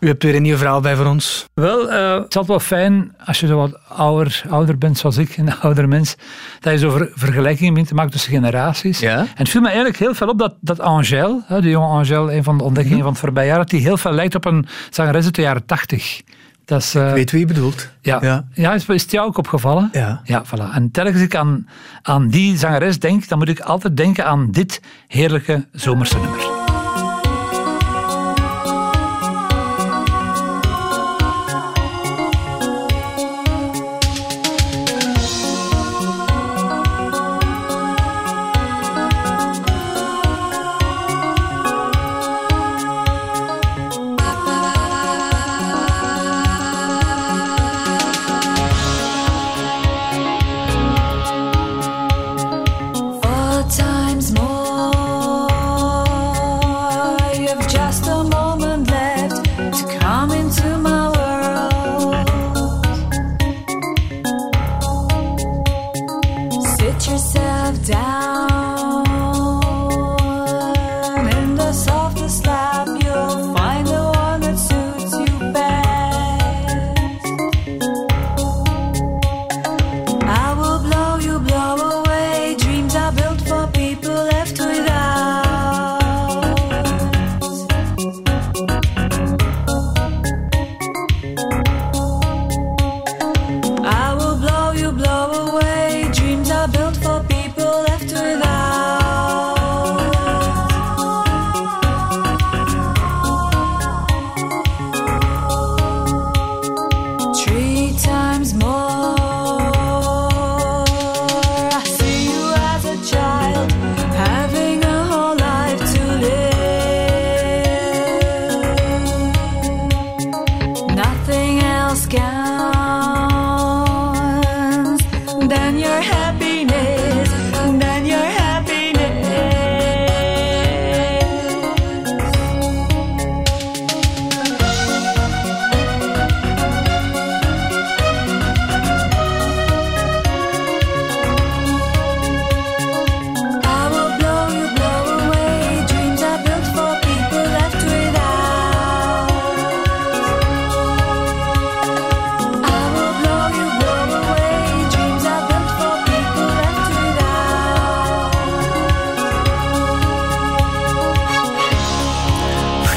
U hebt weer een nieuw verhaal bij voor ons. Wel, uh, het is altijd wel fijn als je zo wat ouder, ouder bent zoals ik, een ouder mens, dat je zo ver, vergelijkingen begint te maken tussen generaties. Ja? En het viel me eigenlijk heel veel op dat, dat Angèle, de jonge Angèle, een van de ontdekkingen Mhm. van het voorbije jaar, dat die heel veel lijkt op een zangeres uit de jaren tachtig. Dat is, eh, Ik weet wie je bedoelt. ja, ja. Ja. is, is het jou ook opgevallen? Ja. Ja, voilà. En telkens ik aan, aan die zangeres denk, dan moet ik altijd denken aan dit heerlijke zomerse nummer.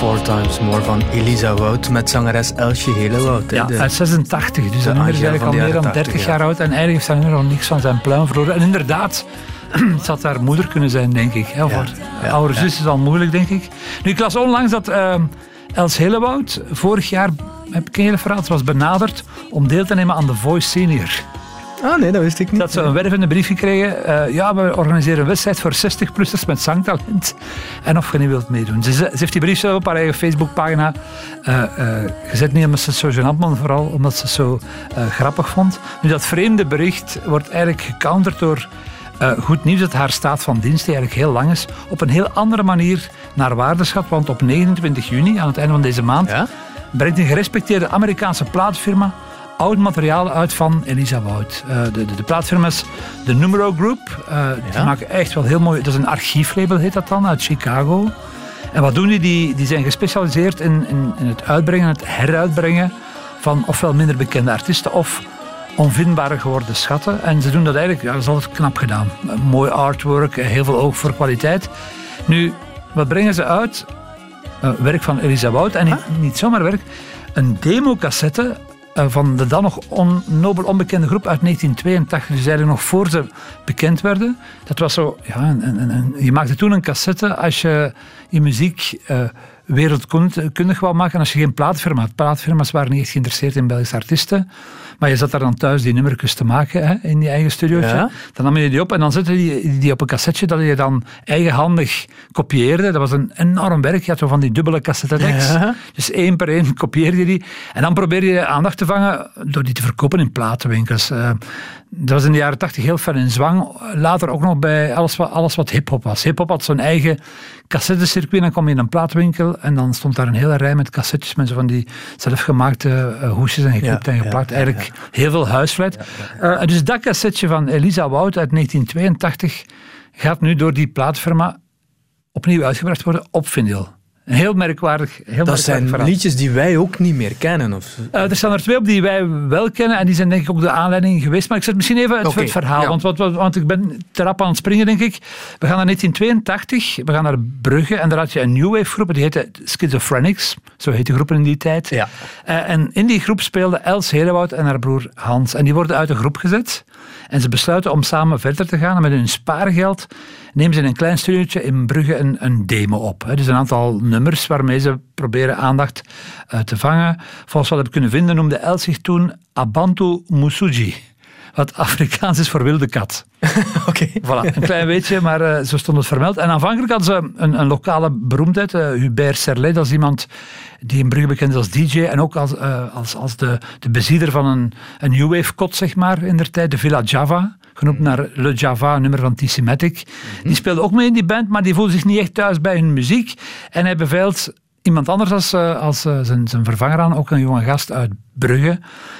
Four Times More van Elisa Wout met zangeres Elsje Helewoud. Ja, de- uit 86, dus de dat nummer is eigenlijk al de meer dan 80, 30 ja. jaar oud en eigenlijk heeft dat nummer nog niks van zijn pluim verloren. En inderdaad, het had haar moeder kunnen zijn, denk ik. Hè, ja, ja. zus is al moeilijk, denk ik. Nu, ik las onlangs dat eh, Els Hillewoud vorig jaar, heb ik een hele verhaal, was benaderd om deel te nemen aan The Voice Senior. Ah nee, dat wist ik niet. Dat ze een wervende brief gekregen. eh, ja, we organiseren een wedstrijd voor 60-plussers met zangtalent. En of je niet wilt meedoen. Ze, ze heeft die brief zelf op haar eigen Facebookpagina eh, eh, gezet. Niet omdat ze het zo gênant, maar vooral omdat ze het zo eh, grappig vond. Nu, dat vreemde bericht wordt eigenlijk gecounterd door eh, goed nieuws dat haar staat van dienst, die eigenlijk heel lang is, op een heel andere manier naar waarde schat. Want op 29 juni, aan het einde van deze maand, Ja? brengt een gerespecteerde Amerikaanse plaatfirma oud materiaal uit van Elisa Wout. Eh, de, de, de plaatfirma is de Numero Group. Eh, Die maken echt wel heel mooi... Dat is een archieflabel, heet dat dan, uit Chicago. En wat doen die? Die, die zijn gespecialiseerd in, in, in het uitbrengen, het heruitbrengen van ofwel minder bekende artiesten of onvindbare geworden schatten. En ze doen dat eigenlijk, ja, dat is altijd knap gedaan. Mooi artwork, eh, heel veel oog voor kwaliteit. Nu, wat brengen ze uit? Werk van Elisa Wout. En niet, niet zomaar werk, een democassette eh, van de dan nog nobel onbekende groep uit 1982. Dus eigenlijk nog voor ze bekend werden. Dat was zo, ja, een, een, een- je maakte toen een cassette als je je muziek eh, wereldkundig wou maken als je geen plaatfirma had. Plaatfirma's waren niet echt geïnteresseerd in Belgische artiesten. Maar je zat daar dan thuis die nummertjes te maken hè, in je eigen studiootje. Ja. Dan nam je die op en dan zette je die op een cassetje dat je dan eigenhandig kopieerde. Dat was een enorm werk. Je had zo van die dubbele cassettedecks. Ja. Dus één per één kopieerde je die. En dan probeerde je aandacht te vangen door die te verkopen in platenwinkels. Eh, dat was in de jaren tachtig heel ver in zwang. Later ook nog bij alles wat, alles wat hip-hop was. Hip-hop had zo'n eigen cassettecircuit. Dan kwam je in een plaatwinkel en dan stond daar een hele rij met cassettes met zo van die zelfgemaakte eh, hoesjes en geknipt Ja, en geplakt. ja, Eigenlijk heel veel huisvleit. Eh, dus dat cassetje van Elisa Wout uit 1982 gaat nu door die plaatfirma opnieuw uitgebracht worden op vinyl. Een heel merkwaardig, heel Dat merkwaardig zijn verhaal. liedjes die wij ook niet meer kennen. Of... Eh, er staan er twee op die wij wel kennen en die zijn denk ik ook de aanleiding geweest. Maar ik zet misschien even het, het verhaal, ja. want, want, want, ik ben te rap aan het springen denk ik. We gaan naar 1982, we gaan naar Brugge en daar had je een new wave groep, die heette Schizophrenics, zo heette de groepen in die tijd. Ja. Eh, en in die groep speelden Els Helewoud en haar broer Hans. En die worden uit de groep gezet. En ze besluiten om samen verder te gaan. En met hun spaargeld nemen ze in een klein studiootje in Brugge een, een demo op. hè. Dus een aantal nummers waarmee ze proberen aandacht eh, te vangen. Volgens wat ik heb kunnen vinden noemde Els zich toen Abantu Musuji. Wat Afrikaans is voor wilde kat. Oké. Voilà, een klein beetje, maar eh, zo stond het vermeld. En aanvankelijk hadden ze een, een lokale beroemdheid, eh, Hubert Serlet, dat is iemand die in Brugge bekend is als DJ en ook als, als, als de, de bezieler van een, een new wave kot, zeg maar, in der tijd, de Villa Java, genoemd naar Le Java, een nummer van T-Sematic. Die speelde ook mee in die band, maar die voelde zich niet echt thuis bij hun muziek. En hij beveilt iemand anders als, eh, als eh, zijn, zijn vervanger aan, ook een jonge gast uit Brugge,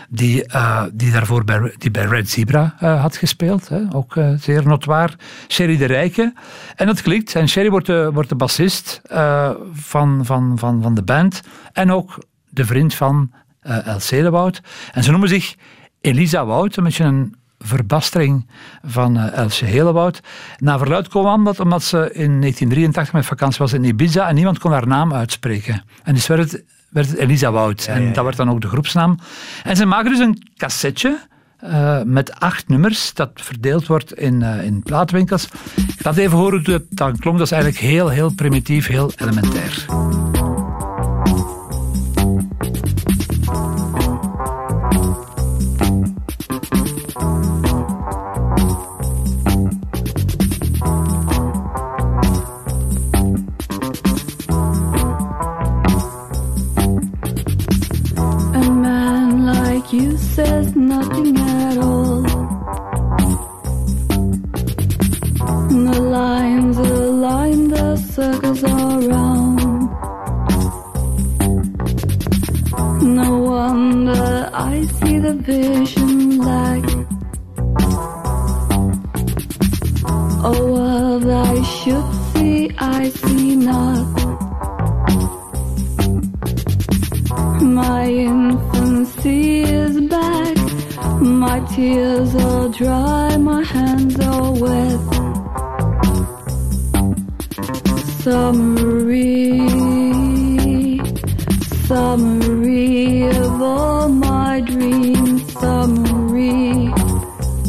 die, eh, die daarvoor bij, die bij Red Zebra had gespeeld. Hè. Ook zeer notwaar. Sherry de Rijke. En dat klikt. En Sherry wordt de, wordt de bassist van, van, van, van de band. En ook de vriend van eh Els Celewoud. En ze noemen zich Elisa Wout, een beetje een verbastering van eh, Elsje Helewoud. Na verluid kwam dat omdat ze in 1983 met vakantie was in Ibiza en niemand kon haar naam uitspreken. En dus werd het, werd het Elisa Wout. en dat werd dan ook de groepsnaam. En ze maken dus een cassetje eh, met acht nummers dat verdeeld wordt in, eh, in plaatwinkels. Ik laat even horen hoe het dan klonk. Dat is eigenlijk heel, heel primitief, heel elementair. The lines align, the circles are round. No wonder I see the vision lack. A world I should see, I see not. My infancy is back. My tears are dry, my hands are wet. Summary, summary of all my dreams. Summary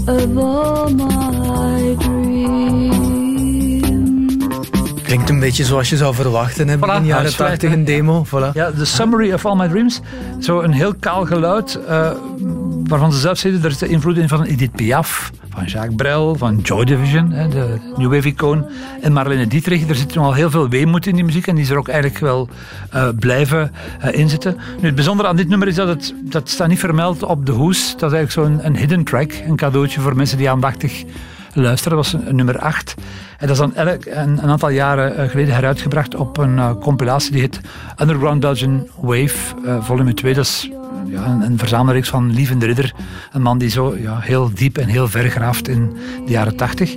of all my dreams. Klinkt een beetje zoals je zou verwachten hebben Voilà, in de jaren uitsluiten. 80 een demo. Voilà. Ja, The Summary of All My Dreams. Zo een heel kaal geluid, eh, waarvan ze zelf zeiden, er zit de invloed in van Edith Piaf, van Jacques Brel, van Joy Division, de New Wave-icoon, en Marlene Dietrich. Er zit nogal heel veel weemoed in die muziek en die is er ook eigenlijk wel eh, blijven eh, inzitten. Nu, het bijzondere aan dit nummer is dat het dat staat niet vermeld op de hoes. Dat is eigenlijk zo'n hidden track, een cadeautje voor mensen die aandachtig luisteren. Dat was nummer 8. En dat is dan elk, een, aantal jaren eh, geleden heruitgebracht op een compilatie die heet Underground Belgian Wave, volume 2. Dat is ja, een, een verzamelreeks van Lieven de Ridder. Een man die zo ja, heel diep en heel ver graaft in de jaren 80.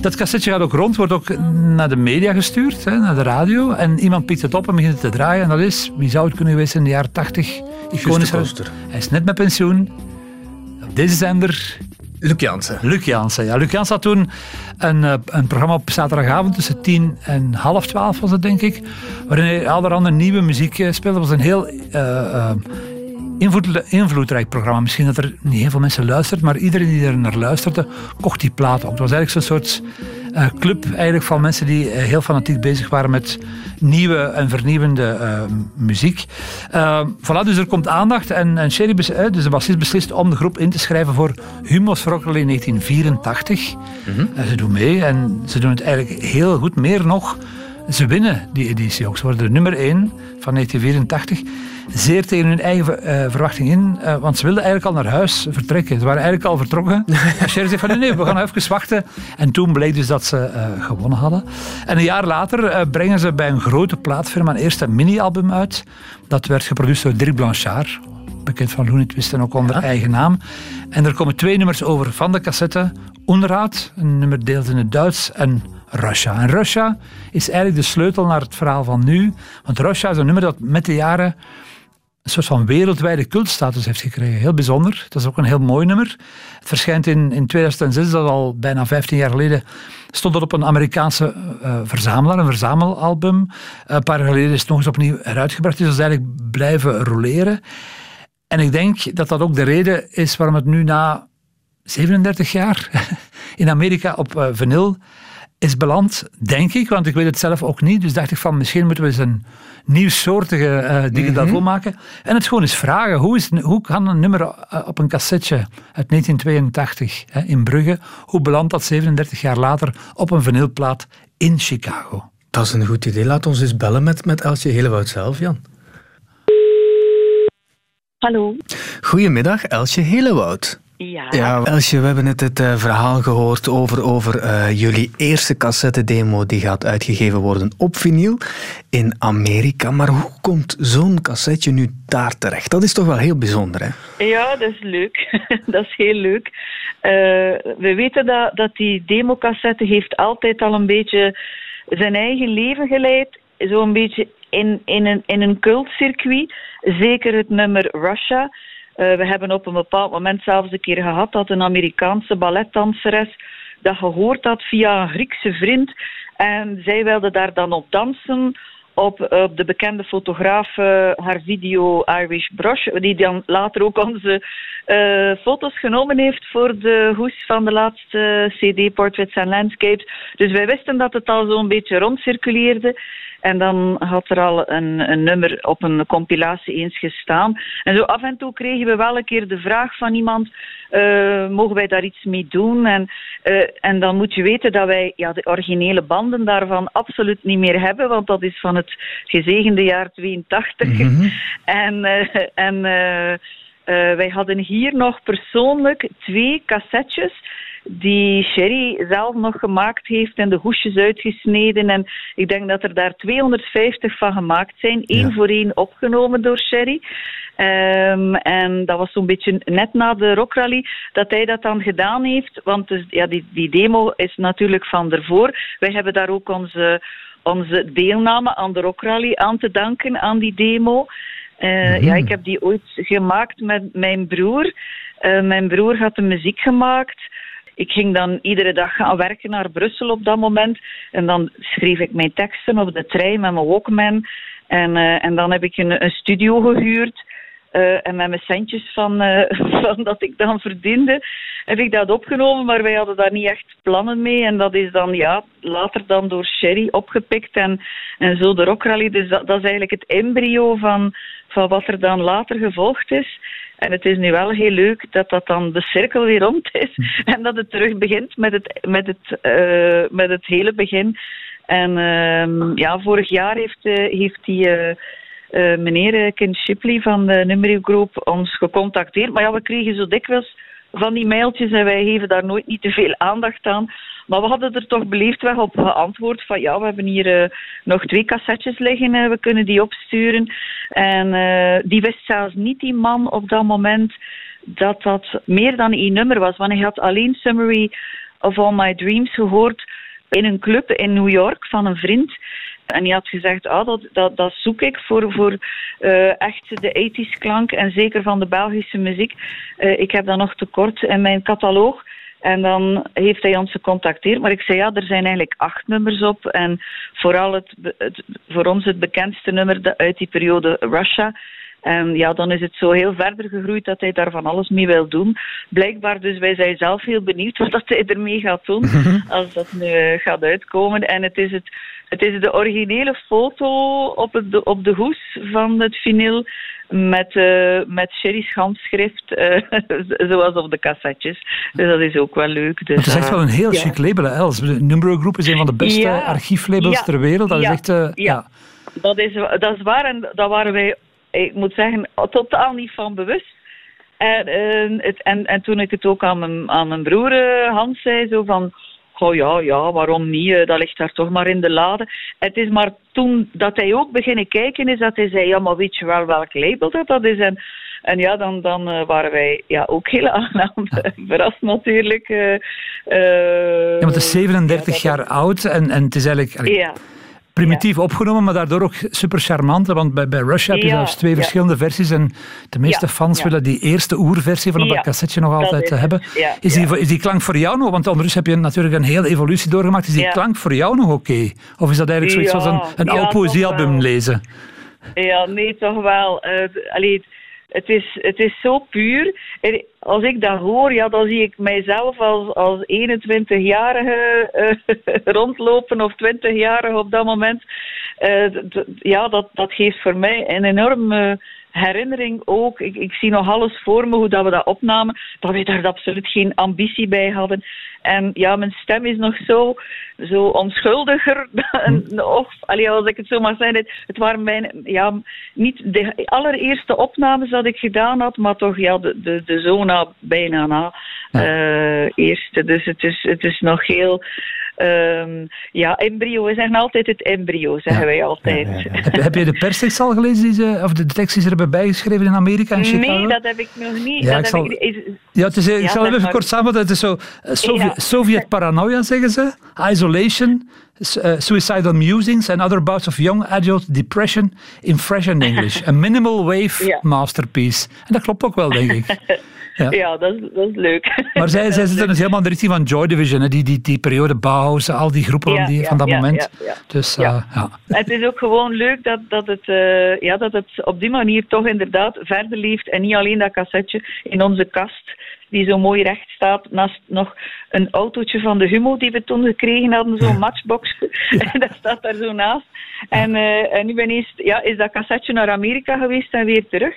Dat cassetje gaat ook rond, wordt ook naar de media gestuurd, hè, naar de radio. En iemand pikt het op en begint het te draaien. En dat is, wie zou het kunnen geweest in de jaren 80? Iconisch. Hij is net met pensioen. Op deze zender Luc Jansen. Luc Jansen. Ja, Luc Jansen had toen een, eh, een programma op zaterdagavond tussen tien en half twaalf was het, denk ik. Waarin hij allerhande nieuwe muziek eh, speelde. Het was een heel eh, invloedrijk programma. Misschien dat er niet heel veel mensen luisteren, maar iedereen die er naar luisterde, kocht die plaat ook. Het was eigenlijk zo'n soort eh, club eigenlijk van mensen die eh, heel fanatiek bezig waren met nieuwe en vernieuwende eh, muziek. Uh, voilà, dus er komt aandacht en, en Sherry, dus de bassist, beslist om de groep in te schrijven voor Humos Rock'n'Roll in 1984. En ze doen mee en ze doen het eigenlijk heel goed. Meer nog, ze winnen die editie ook. Ze worden de nummer 1 van 1984. Zeer tegen hun eigen eh, verwachting in, eh, want ze wilden eigenlijk al naar huis vertrekken. Ze waren eigenlijk al vertrokken. En Sherry zei van nee, nee, we gaan even wachten. En toen bleek dus dat ze eh, gewonnen hadden. En een jaar later brengen ze bij een grote plaatfirma een eerste mini-album uit. Dat werd geproduceerd door Dirk Blanchard, bekend van Looney Twist en ook onder eigen naam. En er komen twee nummers over van de cassette. Unraad, een nummer deelt in het Duits, en Russia. En Russia is eigenlijk de sleutel naar het verhaal van nu. Want Russia is een nummer dat met de jaren een soort van wereldwijde cultstatus heeft gekregen. Heel bijzonder. Dat is ook een heel mooi nummer. Het verschijnt in, in 2006, dat al bijna 15 jaar geleden, stond het op een Amerikaanse eh, verzamelaar, een verzamelalbum. een paar jaar geleden is het nog eens opnieuw heruitgebracht. Dus dat is eigenlijk blijven roleren. En ik denk dat dat ook de reden is waarom het nu na 37 jaar in Amerika op uh, vinyl is beland, denk ik, want ik weet het zelf ook niet. Dus dacht ik van, misschien moeten we eens een nieuwsoortige uh, dingen Mhm. daarvoor maken. En het gewoon eens vragen, hoe, is, hoe kan een nummer uh, op een cassetje uit 1982 hè, in Brugge, hoe belandt dat 37 jaar later op een vinylplaat in Chicago? Dat is een goed idee. Laat ons eens bellen met, met Elsje Helewoud zelf, Jan. Hallo. Goedemiddag, Elsje Helewoud. Ja. Ja, Elsje, we hebben net het uh, verhaal gehoord over, over uh, jullie eerste cassette-demo die gaat uitgegeven worden op vinyl in Amerika. Maar hoe komt zo'n cassetje nu daar terecht? Dat is toch wel heel bijzonder, hè? Ja, dat is leuk. dat is heel leuk. Uh, we weten dat, dat die democassette heeft altijd al een beetje zijn eigen leven geleid. Zo'n beetje in, in, een, in een cultcircuit. Zeker het nummer Russia. Uh, we hebben op een bepaald moment zelfs een keer gehad dat een Amerikaanse balletdanseres dat gehoord had via een Griekse vriend. En zij wilde daar dan op dansen. Op, op de bekende fotograaf uh, haar video Irish Brush, die dan later ook onze uh, foto's genomen heeft voor de hoes van de laatste CD Portraits and Landscapes. Dus wij wisten dat het al zo'n beetje rondcirculeerde. En dan had er al een, een, nummer op een compilatie eens gestaan. En zo af en toe kregen we wel een keer de vraag van iemand: uh, mogen wij daar iets mee doen? En, uh, en dan moet je weten dat wij ja, de originele banden daarvan absoluut niet meer hebben, want dat is van het gezegende jaar 82. Mm -hmm. En, uh, en wij hadden hier nog persoonlijk twee cassettes die Sherry zelf nog gemaakt heeft en de hoesjes uitgesneden. En ik denk dat er daar 250 van gemaakt zijn, één ja. voor één opgenomen door Sherry. Um, en dat was zo'n beetje net na de rockrally dat hij dat dan gedaan heeft. Want dus, ja, die, die demo is natuurlijk van ervoor. Wij hebben daar ook onze, onze deelname aan de rockrally aan te danken, aan die demo. Uh, mm-hmm. Ja, ik heb die ooit gemaakt met mijn broer. Uh, mijn broer had de muziek gemaakt. Ik ging dan iedere dag gaan werken naar Brussel op dat moment. En dan schreef ik mijn teksten op de trein met mijn Walkman. En, uh, en dan heb ik een, studio gehuurd. Uh, en met mijn centjes van, uh, van dat ik dan verdiende, heb ik dat opgenomen. Maar wij hadden daar niet echt plannen mee. En dat is dan ja, later dan door Sherry opgepikt. En, en zo de rockrally. Dus dat, dat is eigenlijk het embryo van, van wat er dan later gevolgd is. En het is nu wel heel leuk dat dat dan de cirkel weer rond is. En dat het terug begint met het, met het, uh, met het hele begin. En uh, ja, vorig jaar heeft, uh, heeft die uh, meneer Ken Shipley van de Numero Group ons gecontacteerd. Maar ja, we kregen zo dikwijls van die mailtjes en wij geven daar nooit niet te veel aandacht aan. Maar we hadden er toch beleefd weg op geantwoord van ja, we hebben hier uh, nog twee cassettes liggen, uh, we kunnen die opsturen. En uh, die wist zelfs niet, die man, op dat moment dat dat meer dan één nummer was. Want hij had alleen Summary of All My Dreams gehoord in een club in New York van een vriend. En die had gezegd, ah, dat, dat, dat zoek ik voor, voor uh, echt de 80s klank en zeker van de Belgische muziek. Ik heb dat nog tekort in mijn catalogus. En dan heeft hij ons gecontacteerd. Maar ik zei, ja, er zijn eigenlijk acht nummers op. En vooral het, het, voor ons het bekendste nummer uit die periode, Russia. En ja, dan is het zo heel verder gegroeid dat hij daar van alles mee wil doen. Blijkbaar, dus wij zijn zelf heel benieuwd wat dat hij ermee gaat doen als dat nu eh, gaat uitkomen. En het is, het, het is de originele foto op, het, op de hoes van het vinyl met, eh met Sherry's handschrift, eh, zoals op de cassettes. Dus dat is ook wel leuk. Dus, Het is echt eh, wel een heel ja. chic label. Els. De Numero Group is een van de beste Ja. archieflabels Ja. ter wereld. Dat is echt... eh, Ja. Dat is, dat is waar en daar waren wij, ik moet zeggen, totaal niet van bewust. En, eh, het, en, en toen ik het ook aan mijn, aan mijn broer eh, Hans zei, zo van... Oh ja, ja, waarom niet? Eh, Dat ligt daar toch maar in de lade. Het is maar toen dat hij ook beginnen kijken is, dat hij zei, ja, maar weet je wel welk label dat, dat is? En, en ja, dan, dan eh, waren wij ja, ook heel aangenaam verrast natuurlijk. eh, Ja, want het is 37 ja, dat- jaar oud en, en het is eigenlijk Ja, primitief opgenomen, maar daardoor ook super charmant. Want bij, bij Rush heb je zelfs twee verschillende versies en de meeste fans willen die eerste oerversie van dat cassetje nog altijd is hebben. Is, die, is die klank voor jou nog, want ondertussen heb je natuurlijk een hele evolutie doorgemaakt, is die klank voor jou nog oké? Of is dat eigenlijk zoiets als een, een oud poëziealbum lezen? Ja, nee, toch wel. Allee, het, is, het is zo puur. En als ik dat hoor, ja, dan zie ik mijzelf als, als 21-jarige eh, rondlopen of 20-jarige op dat moment. Eh, ja, dat, dat geeft voor mij een enorme herinnering ook. Ik, ik zie nog alles voor me, hoe dat we dat opnamen, dat we daar absoluut geen ambitie bij hadden. En ja, mijn stem is nog zo, zo onschuldiger. dan- of, allee, als ik het zo mag zeggen, het, waren mijn, ja, niet de allereerste opnames dat ik gedaan had, maar toch ja, de, de, de zo na, bijna na eh, eerste. Dus het is, het is nog heel... ehm, ja, embryo. We zeggen altijd het embryo, zeggen Ja. wij altijd. Ja, ja, ja. heb, je de perstekst al gelezen, die ze, of de tekst die ze hebben bijgeschreven in Amerika en Chicago? Nee, dat heb ik nog niet. Ja, dat ik zal- ik, is- Ja, het is, ik zal even maar. kort samenvatten. Het is zo eh, Sovjet, Ja. Sovjet paranoia, zeggen ze. Isolation, eh, suicidal musings and other bouts of young adult depression in fresh and English. A minimal wave Ja. masterpiece. En dat klopt ook wel, denk ik. Ja. ja, dat is, dat is leuk. Maar zij, zij zitten dus helemaal in de richting van Joy Division, hè. Die, die, die periode Bauhaus, al die groepen Ja, die, van dat moment. Dus Ja. eh, ja. Het is ook gewoon leuk dat, dat, het, eh, ja, dat het op die manier toch inderdaad verder leeft. En niet alleen dat cassetje in onze kast, die zo mooi recht staat, naast nog een autootje van de Humo die we toen gekregen hadden, zo'n matchbox. En dat staat daar zo naast. En, eh, en nu ben eens, ja, is dat cassetje naar Amerika geweest en weer terug.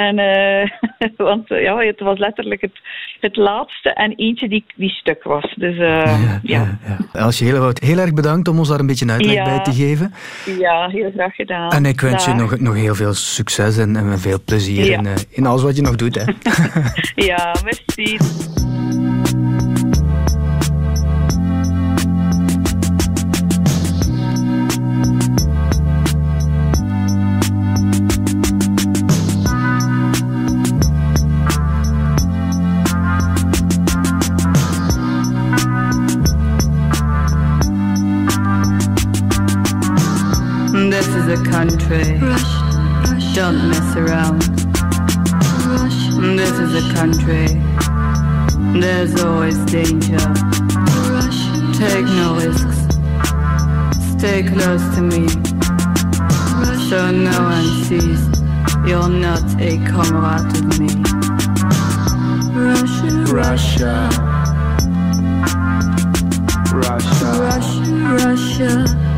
En, eh, want eh, ja, het was letterlijk het, het laatste en eentje die, die stuk was. Dus eh, ja, Elsje Helewoud, heel erg bedankt om ons daar een beetje uitleg Ja. bij te geven. ja, heel graag gedaan. En ik wens je nog, nog heel veel succes en, en veel plezier Ja. in, in alles wat je nog doet. Hè. Ja, merci. Country. There's always danger. Take no risks. Stay close to me. So no one sees you're not a comrade of me. Russia, Russia, Russia, Russia, Russia.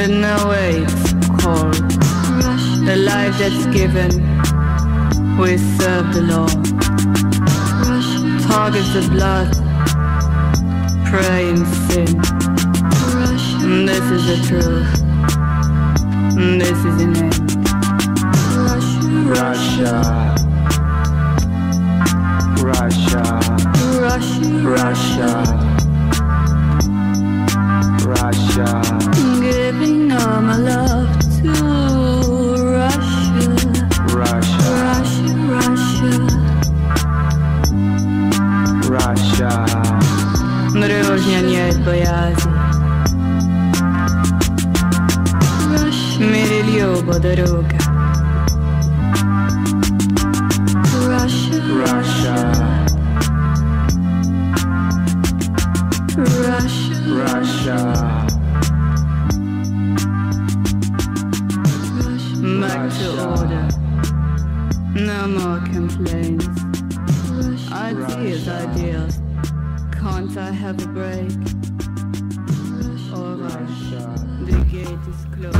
But no way it's cold. The life that's given, we serve the Lord. Is the blood, pray in sin. And this is the truth. Russia, Russia, back to order. No more complaints. Ideas, ideas. Can't I have a break? Uh, Alright, the gate is closed